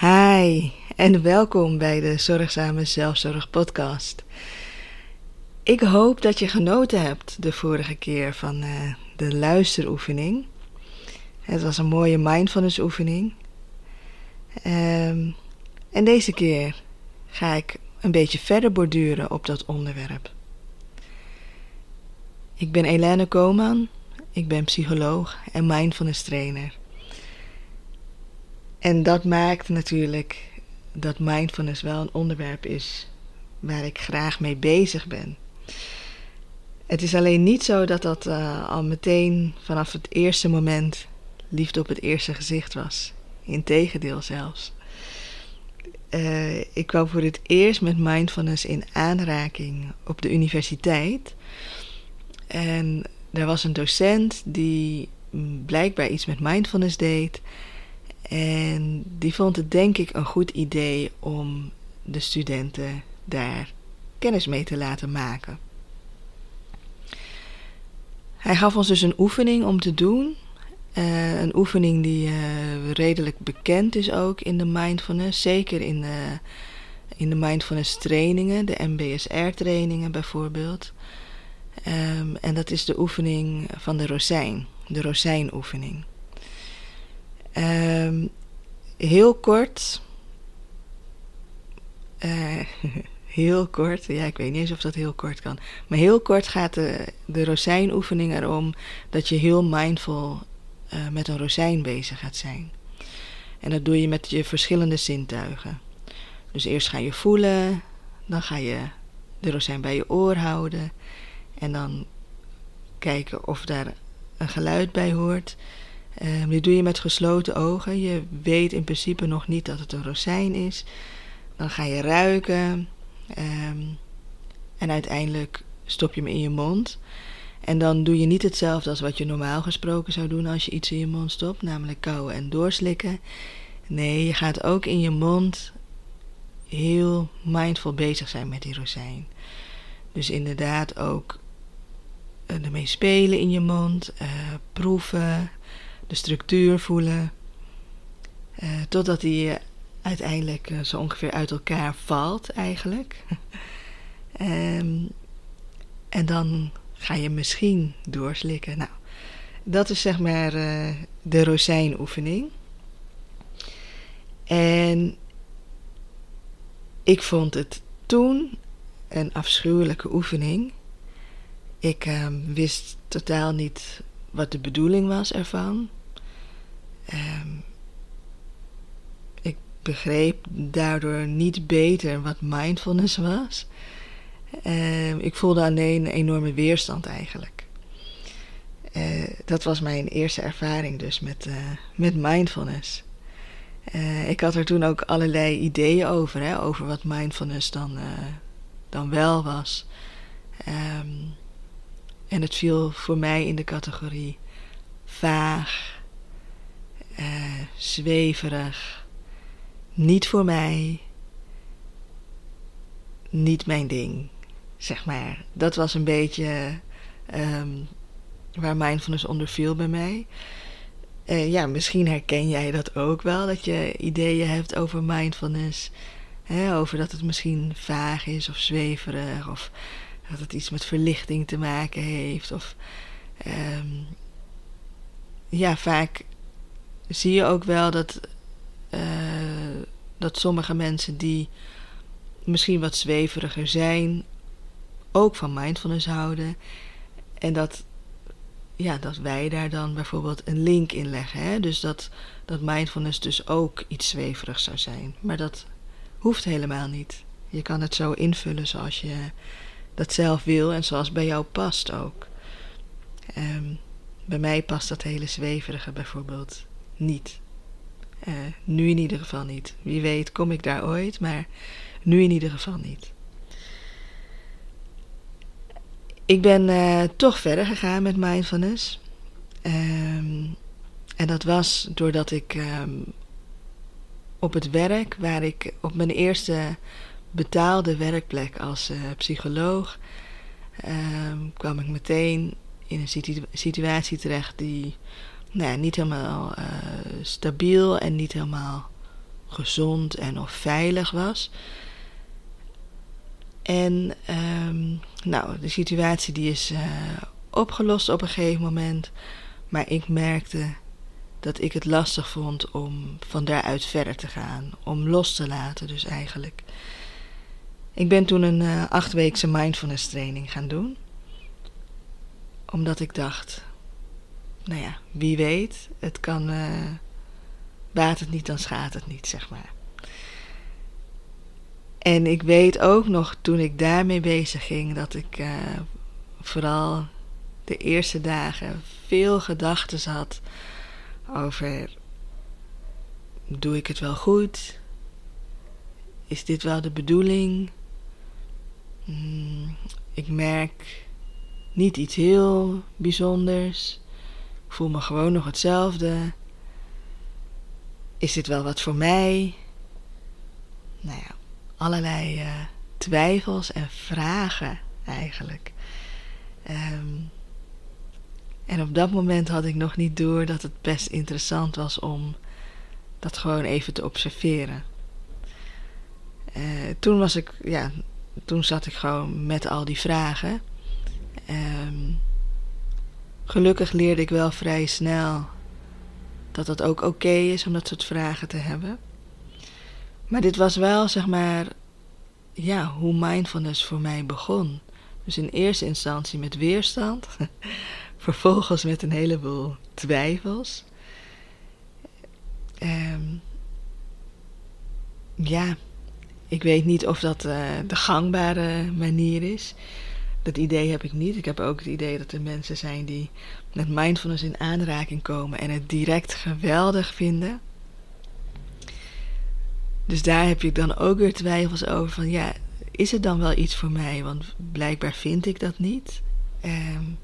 Hi en welkom bij de Zorgzame Zelfzorg Podcast. Ik hoop dat je genoten hebt de vorige keer van uh, de luisteroefening. Het was een mooie mindfulness oefening. Um, en deze keer ga ik een beetje verder borduren op dat onderwerp. Ik ben Elene Koman, ik ben psycholoog en mindfulness trainer. En dat maakt natuurlijk dat mindfulness wel een onderwerp is waar ik graag mee bezig ben. Het is alleen niet zo dat dat uh, al meteen vanaf het eerste moment liefde op het eerste gezicht was. Integendeel zelfs. Uh, ik kwam voor het eerst met mindfulness in aanraking op de universiteit. En er was een docent die blijkbaar iets met mindfulness deed. En die vond het denk ik een goed idee om de studenten daar kennis mee te laten maken. Hij gaf ons dus een oefening om te doen. Uh, een oefening die uh, redelijk bekend is ook in de mindfulness. Zeker in de, in de mindfulness trainingen, de MBSR trainingen bijvoorbeeld. Um, en dat is de oefening van de rozijn, de rozijnoefening. Um, heel kort. Uh, heel kort, ja, ik weet niet eens of dat heel kort kan. Maar heel kort gaat de, de rozijnoefening erom dat je heel mindful uh, met een rozijn bezig gaat zijn. En dat doe je met je verschillende zintuigen. Dus eerst ga je voelen, dan ga je de rozijn bij je oor houden. En dan kijken of daar een geluid bij hoort. Um, dit doe je met gesloten ogen. Je weet in principe nog niet dat het een rozijn is. Dan ga je ruiken. Um, en uiteindelijk stop je hem in je mond. En dan doe je niet hetzelfde als wat je normaal gesproken zou doen als je iets in je mond stopt, namelijk kauwen en doorslikken. Nee, je gaat ook in je mond heel mindful bezig zijn met die rozijn. Dus inderdaad ook uh, ermee spelen in je mond, uh, proeven, de structuur voelen. Uh, totdat die uiteindelijk uh, zo ongeveer uit elkaar valt, eigenlijk. um, en dan ga je misschien doorslikken. Nou, dat is zeg maar uh, de rozijnoefening. En ik vond het toen een afschuwelijke oefening. Ik uh, wist totaal niet wat de bedoeling was ervan. Um, ik begreep daardoor niet beter wat mindfulness was. Um, ik voelde alleen een enorme weerstand eigenlijk. Uh, dat was mijn eerste ervaring dus met, uh, met mindfulness. Uh, ik had er toen ook allerlei ideeën over, hè, over wat mindfulness dan, dan wel was. Um, en het viel voor mij in de categorie vaag, uh, zweverig, niet voor mij, niet mijn ding, zeg maar. Dat was een beetje um, waar mindfulness onder viel bij mij. Uh, ja, misschien herken jij dat ook wel, dat je ideeën hebt over mindfulness. Hè, over dat het misschien vaag is of zweverig of dat het iets met verlichting te maken heeft. Of um, ja, vaak zie je ook wel dat, uh, dat sommige mensen die misschien wat zweveriger zijn, ook van mindfulness houden. En dat, ja, dat wij daar dan bijvoorbeeld een link in leggen. Hè? Dus dat, dat mindfulness dus ook iets zweverigs zou zijn. Maar dat hoeft helemaal niet. Je kan het zo invullen zoals je dat zelf wil en zoals bij jou past ook. Um, bij mij past dat hele zweverige bijvoorbeeld niet. Uh, nu in ieder geval niet. Wie weet kom ik daar ooit, maar nu in ieder geval niet. Ik ben uh, toch verder gegaan met mindfulness. Um, en dat was doordat ik um, op het werk, waar ik op mijn eerste betaalde werkplek als uh, psycholoog, um, kwam ik meteen in een situ situatie terecht die nou ja, niet helemaal uh, stabiel en niet helemaal gezond en of veilig was. En um, nou, de situatie die is uh, opgelost op een gegeven moment. Maar ik merkte dat ik het lastig vond om van daaruit verder te gaan. Om los te laten dus eigenlijk. Ik ben toen een uh, achtweekse mindfulness training gaan doen. Omdat ik dacht, nou ja, wie weet, het kan, uh, baat het niet, dan schaadt het niet, zeg maar. En ik weet ook nog toen ik daarmee bezig ging, dat ik uh, vooral de eerste dagen veel gedachten had over: doe ik het wel goed? Is dit wel de bedoeling? Hmm, ik merk niet iets heel bijzonders. Ik voel me gewoon nog hetzelfde. Is dit wel wat voor mij? Nou ja, allerlei uh, twijfels en vragen eigenlijk. Um, en op dat moment had ik nog niet door dat het best interessant was om dat gewoon even te observeren. Uh, toen was ik, ja, toen zat ik gewoon met al die vragen. Um, gelukkig leerde ik wel vrij snel dat het ook oké is om dat soort vragen te hebben. Maar dit was wel, zeg maar, ja, hoe mindfulness voor mij begon. Dus in eerste instantie met weerstand. Vervolgens met een heleboel twijfels. Um, ja, ik weet niet of dat uh, de gangbare manier is. Dat idee heb ik niet. Ik heb ook het idee dat er mensen zijn die met mindfulness in aanraking komen en het direct geweldig vinden. Dus daar heb ik dan ook weer twijfels over van ja, is het dan wel iets voor mij? Want blijkbaar vind ik dat niet. Um,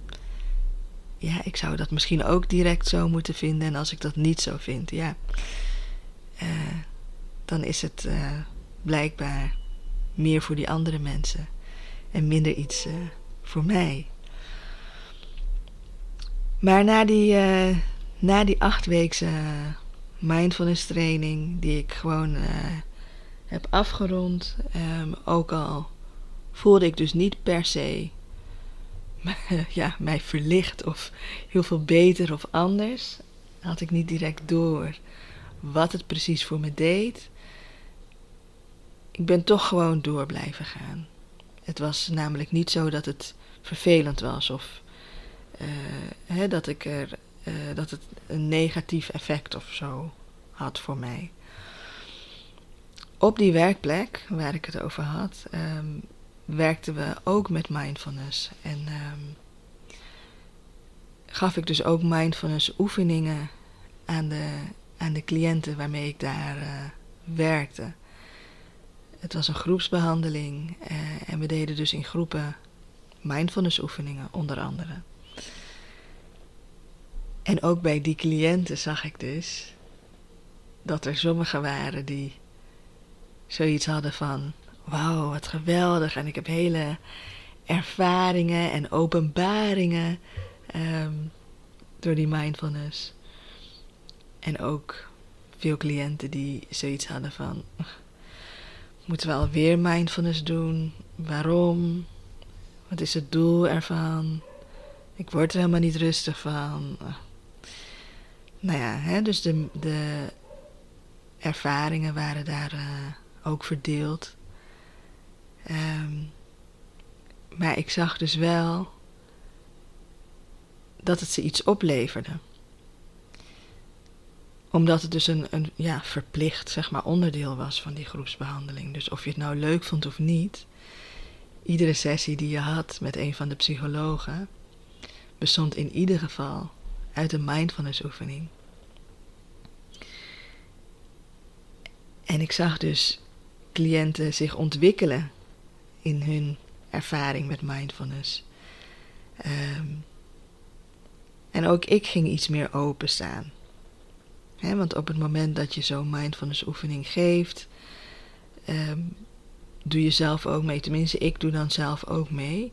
ja, ik zou dat misschien ook direct zo moeten vinden. En als ik dat niet zo vind, ja, uh, dan is het uh, blijkbaar meer voor die andere mensen en minder iets uh, voor mij. Maar na die, na die mindfulness training, die ik gewoon heb afgerond, um, ook al voelde ik dus niet per se ja, mij verlicht of heel veel beter of anders. Had ik niet direct door wat het precies voor me deed. Ik ben toch gewoon door blijven gaan. Het was namelijk niet zo dat het vervelend was of uh, hè, dat, ik er, uh, dat het een negatief effect of zo had voor mij. Op die werkplek waar ik het over had, um, werkten we ook met mindfulness. En um, gaf ik dus ook mindfulness oefeningen aan de, aan de cliënten waarmee ik daar uh, werkte. Het was een groepsbehandeling uh, en we deden dus in groepen mindfulness oefeningen onder andere. En ook bij die cliënten zag ik dus dat er sommigen waren die zoiets hadden van wauw, wat geweldig. En ik heb hele ervaringen en openbaringen um, door die mindfulness. En ook veel cliënten die zoiets hadden van, moeten we alweer mindfulness doen? Waarom? Wat is het doel ervan? Ik word er helemaal niet rustig van. Nou ja, hè, dus de, de ervaringen waren daar uh, ook verdeeld. Um, maar ik zag dus wel dat het ze iets opleverde. Omdat het dus een, een ja, verplicht zeg maar, onderdeel was van die groepsbehandeling. Dus of je het nou leuk vond of niet, iedere sessie die je had met een van de psychologen bestond in ieder geval uit een mindfulness oefening. En ik zag dus cliënten zich ontwikkelen in hun ervaring met mindfulness. Ehm, en ook ik ging iets meer openstaan. Want op het moment dat je zo'n mindfulness oefening geeft, ehm, doe je zelf ook mee. Tenminste, ik doe dan zelf ook mee.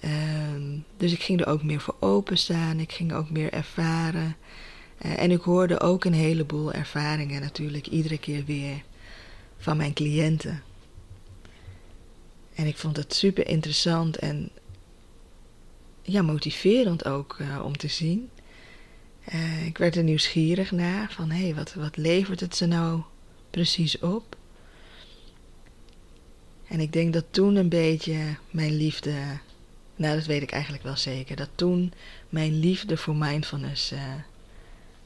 Ehm, dus ik ging er ook meer voor openstaan. Ik ging ook meer ervaren. Uh, en ik hoorde ook een heleboel ervaringen natuurlijk iedere keer weer van mijn cliënten. En ik vond het super interessant en ja, motiverend ook uh, om te zien. Uh, ik werd er nieuwsgierig naar van hé, hey, wat, wat levert het ze nou precies op? En ik denk dat toen een beetje mijn liefde, nou dat weet ik eigenlijk wel zeker, dat toen mijn liefde voor mindfulness uh,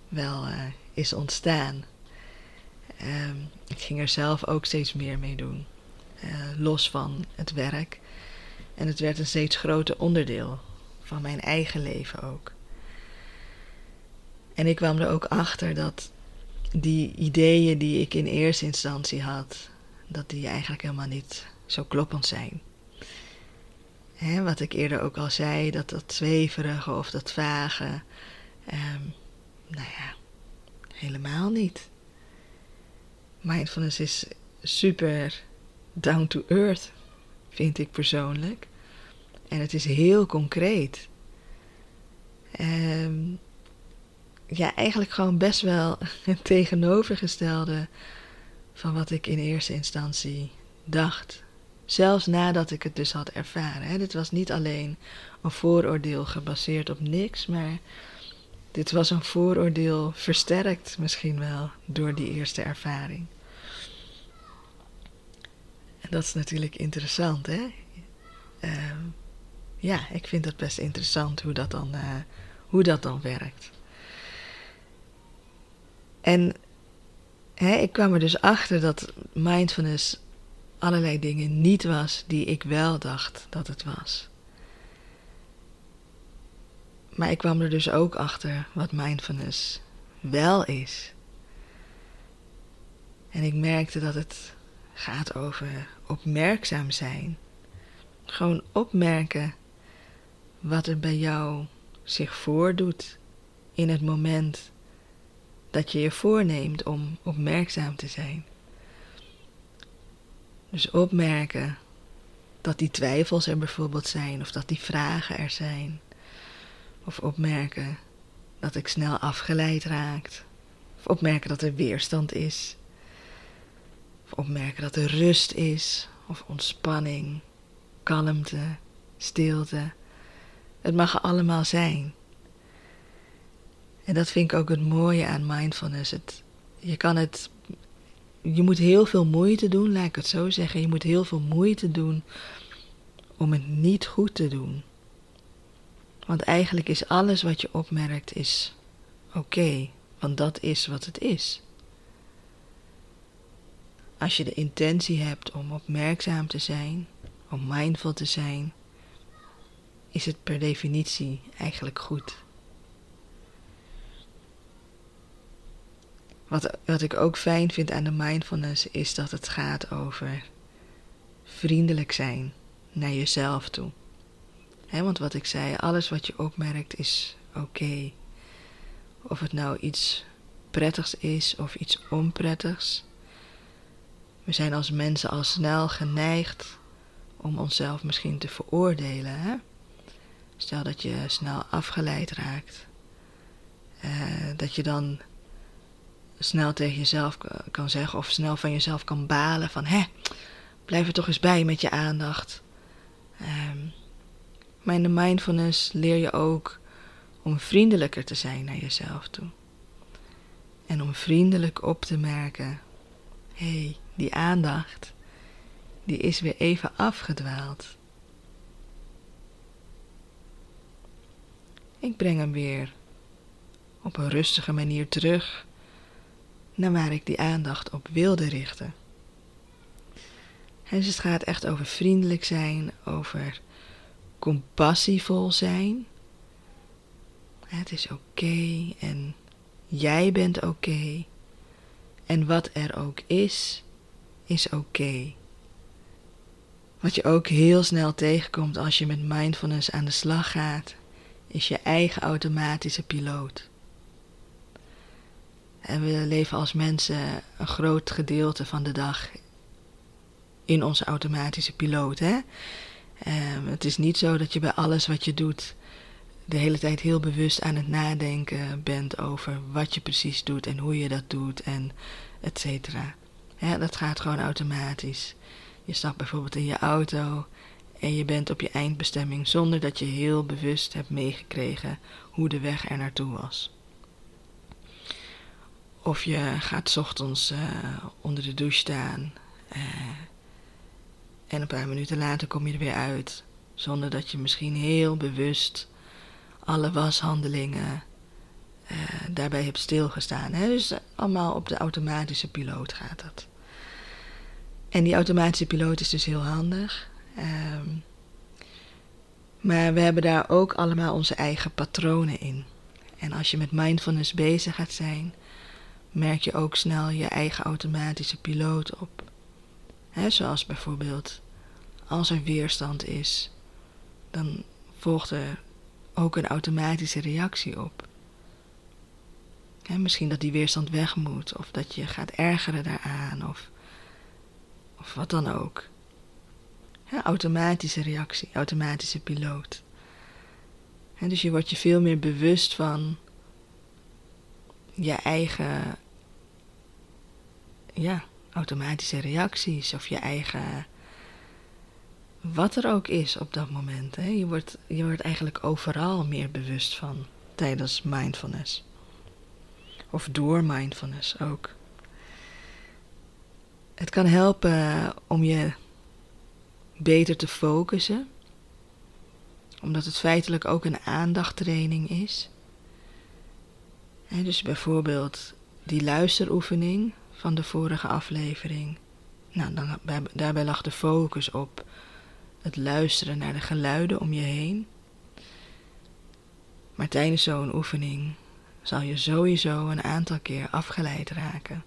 wel uh, is ontstaan. Uh, ik ging er zelf ook steeds meer mee doen, los van het werk. En het werd een steeds groter onderdeel van mijn eigen leven ook. En ik kwam er ook achter dat die ideeën die ik in eerste instantie had, dat die eigenlijk helemaal niet zo kloppend zijn. Hè, wat ik eerder ook al zei, dat dat zweverige of dat vage, um, nou ja, helemaal niet. Mindfulness is super down to earth, vind ik persoonlijk. En het is heel concreet. Um, ja, eigenlijk gewoon best wel het tegenovergestelde van wat ik in eerste instantie dacht. Zelfs nadat ik het dus had ervaren. Hè. Dit was niet alleen een vooroordeel gebaseerd op niks, maar dit was een vooroordeel versterkt misschien wel door die eerste ervaring. En dat is natuurlijk interessant, hè? Uh, ja, ik vind het best interessant hoe dat dan, uh, hoe dat dan werkt. En hè, ik kwam er dus achter dat mindfulness allerlei dingen niet was die ik wel dacht dat het was. Maar ik kwam er dus ook achter wat mindfulness wel is. En ik merkte dat het gaat over opmerkzaam zijn. Gewoon opmerken wat er bij jou zich voordoet in het moment dat je je voorneemt om opmerkzaam te zijn. Dus opmerken dat die twijfels er bijvoorbeeld zijn, of dat die vragen er zijn. Of opmerken dat ik snel afgeleid raak. Of opmerken dat er weerstand is. Of opmerken dat er rust is, of ontspanning, kalmte, stilte. Het mag allemaal zijn. En dat vind ik ook het mooie aan mindfulness. Je kan het. Je moet heel veel moeite doen, laat ik het zo zeggen. Je moet heel veel moeite doen om het niet goed te doen. Want eigenlijk is alles wat je opmerkt is oké, want dat is wat het is. Als je de intentie hebt om opmerkzaam te zijn, om mindful te zijn, is het per definitie eigenlijk goed. Wat, wat ik ook fijn vind aan de mindfulness is dat het gaat over vriendelijk zijn naar jezelf toe. want wat ik zei, alles wat je opmerkt is oké. Of het nou iets prettigs is of iets onprettigs. We zijn als mensen al snel geneigd om onszelf misschien te veroordelen. Hè? Stel dat je snel afgeleid raakt. Uh, dat je dan snel tegen jezelf kan zeggen of snel van jezelf kan balen van hè, blijf er toch eens bij met je aandacht. Um, maar in de mindfulness leer je ook om vriendelijker te zijn naar jezelf toe. En om vriendelijk op te merken, hé, hey, die aandacht, die is weer even afgedwaald. Ik breng hem weer op een rustige manier terug naar waar ik die aandacht op wilde richten. dus het gaat echt over vriendelijk zijn, over compassievol zijn. Het is oké en jij bent oké. En wat er ook is, is oké. Wat je ook heel snel tegenkomt als je met mindfulness aan de slag gaat, is je eigen automatische piloot. En we leven als mensen een groot gedeelte van de dag in onze automatische piloot. Hè? Um, het is niet zo dat je bij alles wat je doet de hele tijd heel bewust aan het nadenken bent over wat je precies doet en hoe je dat doet en et cetera. Dat gaat gewoon automatisch. Je stapt bijvoorbeeld in je auto en je bent op je eindbestemming zonder dat je heel bewust hebt meegekregen hoe de weg er naartoe was. Of je gaat ochtends uh, onder de douche staan uh, en een paar minuten later kom je er weer uit, zonder dat je misschien heel bewust alle washandelingen uh, daarbij hebt stilgestaan. Hè? Dus allemaal op de automatische piloot gaat dat. En die automatische piloot is dus heel handig. Um, maar we hebben daar ook allemaal onze eigen patronen in. En als je met mindfulness bezig gaat zijn, merk je ook snel je eigen automatische piloot op. He, zoals bijvoorbeeld, als er weerstand is, dan volgt er ook een automatische reactie op. He, misschien dat die weerstand weg moet, of dat je gaat ergeren daaraan, of, of wat dan ook. automatische reactie, automatische piloot. dus je wordt je veel meer bewust van je eigen ja, automatische reacties of je eigen wat er ook is op dat moment. Hè. Je, wordt, je wordt eigenlijk overal meer bewust van tijdens mindfulness. Of door mindfulness ook. Het kan helpen om je beter te focussen, omdat het feitelijk ook een aandachttraining is. Dus bijvoorbeeld die luisteroefening van de vorige aflevering. Nou, dan, daarbij lag de focus op het luisteren naar de geluiden om je heen. Maar tijdens zo'n oefening zal je sowieso een aantal keer afgeleid raken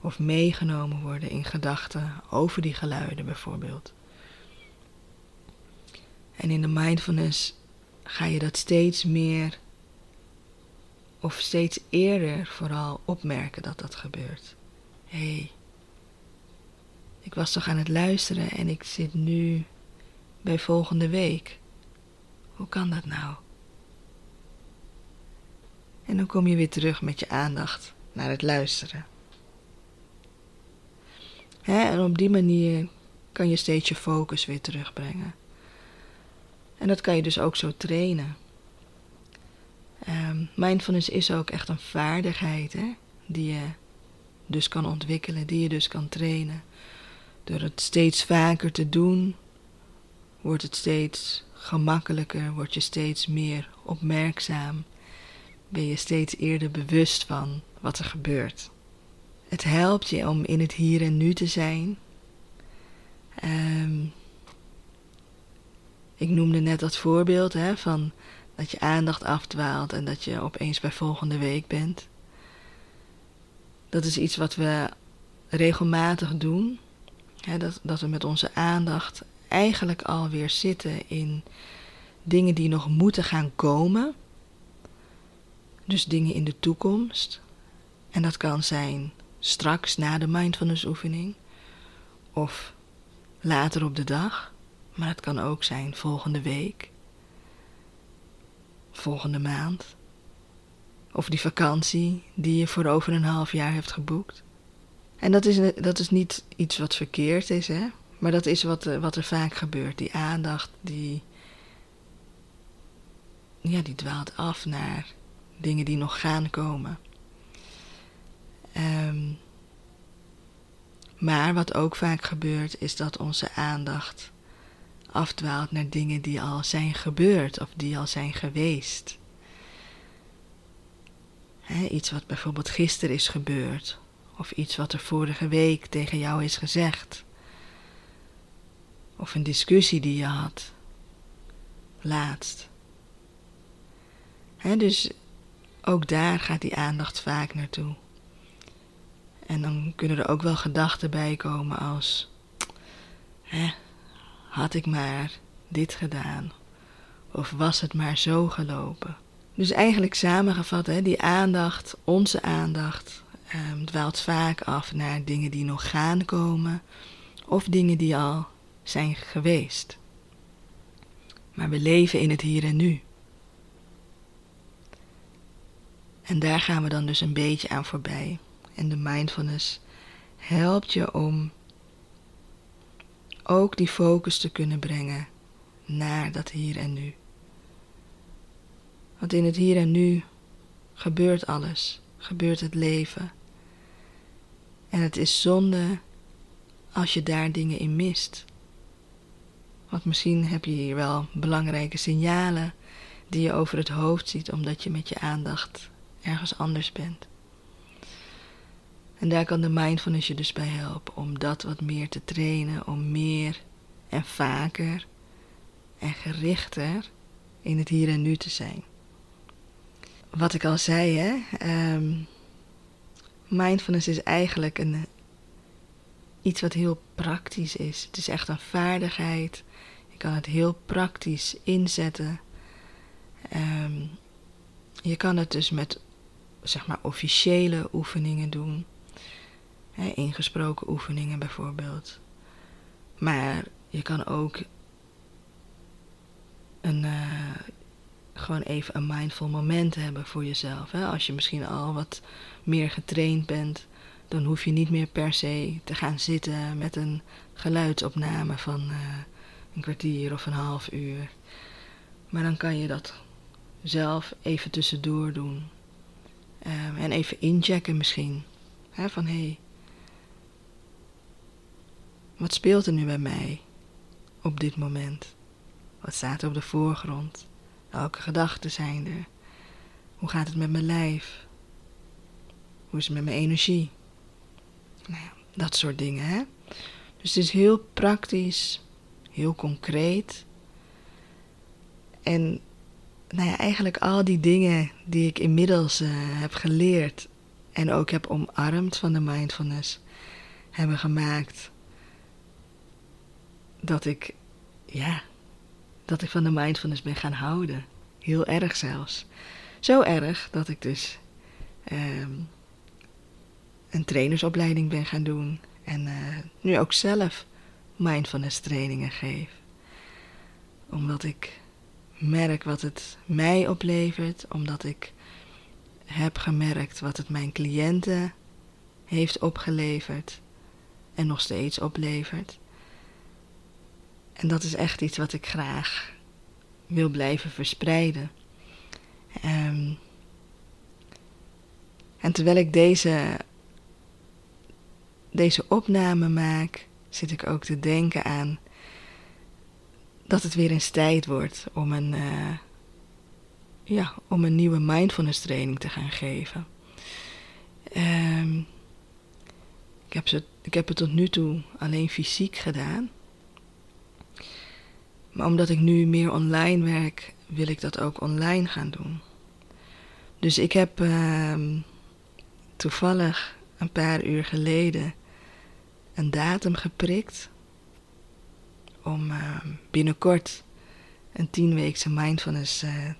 of meegenomen worden in gedachten over die geluiden bijvoorbeeld. En in de mindfulness ga je dat steeds meer of steeds eerder vooral opmerken dat dat gebeurt. Hé, hey, ik was toch aan het luisteren en ik zit nu bij volgende week. Hoe kan dat nou? En dan kom je weer terug met je aandacht naar het luisteren. en op die manier kan je steeds je focus weer terugbrengen. En dat kan je dus ook zo trainen. Um, mindfulness is ook echt een vaardigheid hè, die je dus kan ontwikkelen, die je dus kan trainen. Door het steeds vaker te doen, wordt het steeds gemakkelijker, word je steeds meer opmerkzaam, ben je steeds eerder bewust van wat er gebeurt. Het helpt je om in het hier en nu te zijn. Um, ik noemde net dat voorbeeld hè, van dat je aandacht afdwaalt en dat je opeens bij volgende week bent. Dat is iets wat we regelmatig doen. Hè, dat, dat we met onze aandacht eigenlijk alweer zitten in dingen die nog moeten gaan komen. Dus dingen in de toekomst. En dat kan zijn straks na de mindfulness oefening of later op de dag. Maar het kan ook zijn volgende week, volgende maand. Of die vakantie die je voor over een half jaar hebt geboekt. En dat is, dat is niet iets wat verkeerd is, hè? Maar dat is wat, wat er vaak gebeurt. Die aandacht, die, ja, die dwaalt af naar dingen die nog gaan komen. Um, maar wat ook vaak gebeurt, is dat onze aandacht afdwaalt naar dingen die al zijn gebeurd of die al zijn geweest. Iets wat bijvoorbeeld gisteren is gebeurd, of iets wat er vorige week tegen jou is gezegd, of een discussie die je had laatst. dus ook daar gaat die aandacht vaak naartoe. En dan kunnen er ook wel gedachten bij komen als: hè, had ik maar dit gedaan? Of was het maar zo gelopen? Dus eigenlijk samengevat, hè, die aandacht, onze aandacht, um, dwaalt vaak af naar dingen die nog gaan komen of dingen die al zijn geweest. Maar we leven in het hier en nu. En daar gaan we dan dus een beetje aan voorbij. En de mindfulness helpt je om ook die focus te kunnen brengen naar dat hier en nu. Want in het hier en nu gebeurt alles, gebeurt het leven. En het is zonde als je daar dingen in mist. Want misschien heb je hier wel belangrijke signalen die je over het hoofd ziet omdat je met je aandacht ergens anders bent. En daar kan de mindfulness je dus bij helpen om dat wat meer te trainen, om meer en vaker en gerichter in het hier en nu te zijn. Wat ik al zei, hè, um, mindfulness is eigenlijk een, iets wat heel praktisch is. Het is echt een vaardigheid. Je kan het heel praktisch inzetten. Um, je kan het dus met zeg maar officiële oefeningen doen. Ingesproken oefeningen bijvoorbeeld. Maar je kan ook een, uh, gewoon even een mindful moment hebben voor jezelf. Hè? Als je misschien al wat meer getraind bent, dan hoef je niet meer per se te gaan zitten met een geluidsopname van uh, een kwartier of een half uur. Maar dan kan je dat zelf even tussendoor doen. Um, en even inchecken misschien. Hè, van hé, hey, wat speelt er nu bij mij op dit moment? Wat staat er op de voorgrond? Welke gedachten zijn er? Hoe gaat het met mijn lijf? Hoe is het met mijn energie? Nou ja, dat soort dingen, hè? Dus het is heel praktisch, heel concreet. En nou ja, eigenlijk al die dingen die ik inmiddels uh, heb geleerd en ook heb omarmd van de mindfulness, hebben gemaakt dat ik, ja, dat ik van de mindfulness ben gaan houden. Heel erg zelfs. Zo erg dat ik dus um, een trainersopleiding ben gaan doen. En uh, nu ook zelf mindfulness trainingen geef. Omdat ik merk wat het mij oplevert. Omdat ik heb gemerkt wat het mijn cliënten heeft opgeleverd. En nog steeds oplevert. En dat is echt iets wat ik graag wil blijven verspreiden. Um, en terwijl ik deze, deze opname maak, zit ik ook te denken aan dat het weer eens tijd wordt om een, uh, ja, om een nieuwe mindfulness training te gaan geven. Um, ik, heb ze, ik heb het tot nu toe alleen fysiek gedaan. Maar omdat ik nu meer online werk, wil ik dat ook online gaan doen. Dus ik heb uh, toevallig een paar uur geleden een datum geprikt om uh, binnenkort een tienweekse mindfulness uh,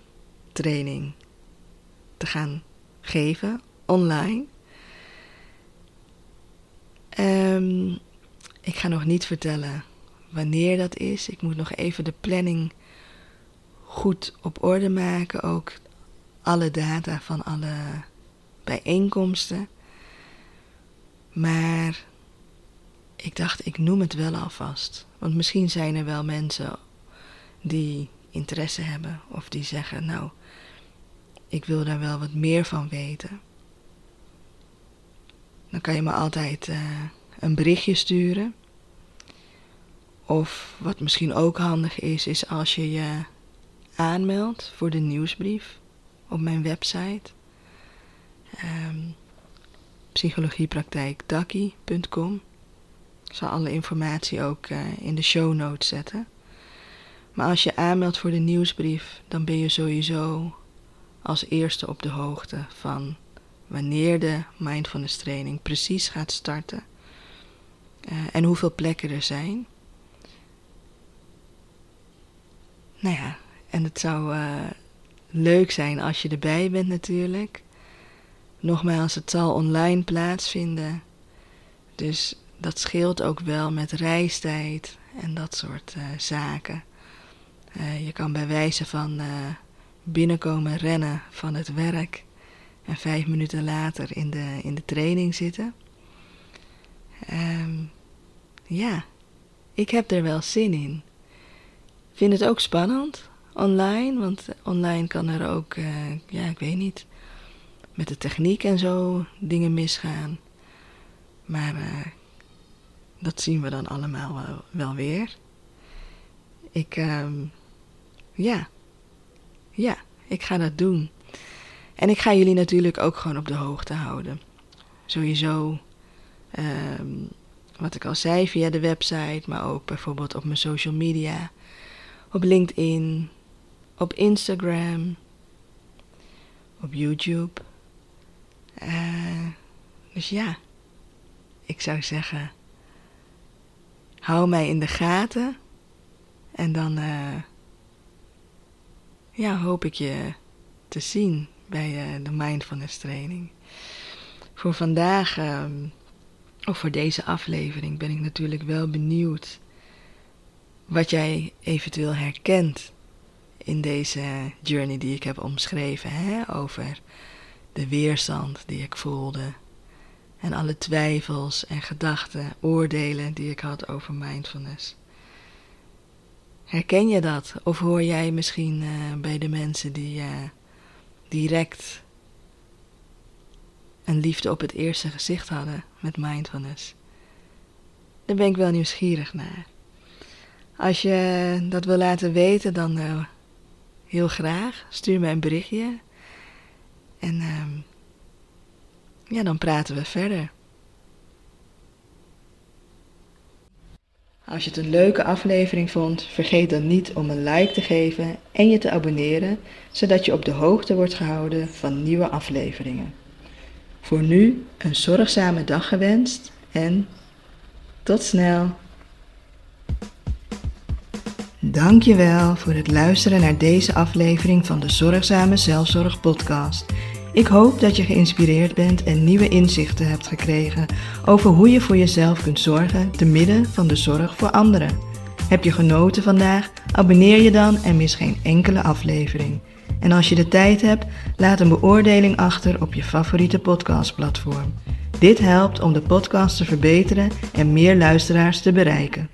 training te gaan geven online. Um, ik ga nog niet vertellen wanneer dat is. Ik moet nog even de planning goed op orde maken. Ook alle data van alle bijeenkomsten. Maar ik dacht, ik noem het wel alvast. Want misschien zijn er wel mensen die interesse hebben of die zeggen, nou, ik wil daar wel wat meer van weten. Dan kan je me altijd uh, een berichtje sturen. Of wat misschien ook handig is, is als je je aanmeldt voor de nieuwsbrief op mijn website. Um, psychologiepraktijkdakkie.com. Ik zal alle informatie ook uh, in de show notes zetten. Maar als je aanmeldt voor de nieuwsbrief, dan ben je sowieso als eerste op de hoogte van wanneer de mindfulness training precies gaat starten uh, en hoeveel plekken er zijn. Nou ja, en het zou uh, leuk zijn als je erbij bent natuurlijk. Nogmaals, het zal online plaatsvinden. Dus dat scheelt ook wel met reistijd en dat soort uh, zaken. Uh, je kan bij wijze van binnenkomen rennen van het werk en vijf minuten later in de, in de training zitten. Um, ja, ik heb er wel zin in. Vind het ook spannend online, want online kan er ook, ja, ik weet niet, met de techniek en zo dingen misgaan. Maar dat zien we dan allemaal wel, weer. Ik, um, ja, ja, ik ga dat doen. En ik ga jullie natuurlijk ook gewoon op de hoogte houden. Sowieso, um, wat ik al zei, via de website, maar ook bijvoorbeeld op mijn social media. Op LinkedIn, op Instagram, op YouTube. Uh, dus ja, ik zou zeggen hou mij in de gaten. En dan uh, ja, hoop ik je te zien bij uh, de mindfulness training. Voor vandaag, um, of voor deze aflevering, ben ik natuurlijk wel benieuwd wat jij eventueel herkent in deze journey die ik heb omschreven. Hè? Over de weerstand die ik voelde, en alle twijfels en gedachten, oordelen die ik had over mindfulness. Herken je dat? Of hoor jij misschien uh, bij de mensen die uh, direct een liefde op het eerste gezicht hadden met mindfulness? Daar ben ik wel nieuwsgierig naar. Als je dat wil laten weten, dan uh, heel graag. Stuur mij een berichtje. En ehm, ja, dan praten we verder. Als je het een leuke aflevering vond, vergeet dan niet om een like te geven en je te abonneren, zodat je op de hoogte wordt gehouden van nieuwe afleveringen. Voor nu een zorgzame dag gewenst en tot snel. Dankjewel voor het luisteren naar deze aflevering van de Zorgzame Zelfzorg podcast. Ik hoop dat je geïnspireerd bent en nieuwe inzichten hebt gekregen over hoe je voor jezelf kunt zorgen te midden van de zorg voor anderen. Heb je genoten vandaag? Abonneer je dan en mis geen enkele aflevering. En als je de tijd hebt, laat een beoordeling achter op je favoriete podcastplatform. Dit helpt om de podcast te verbeteren en meer luisteraars te bereiken.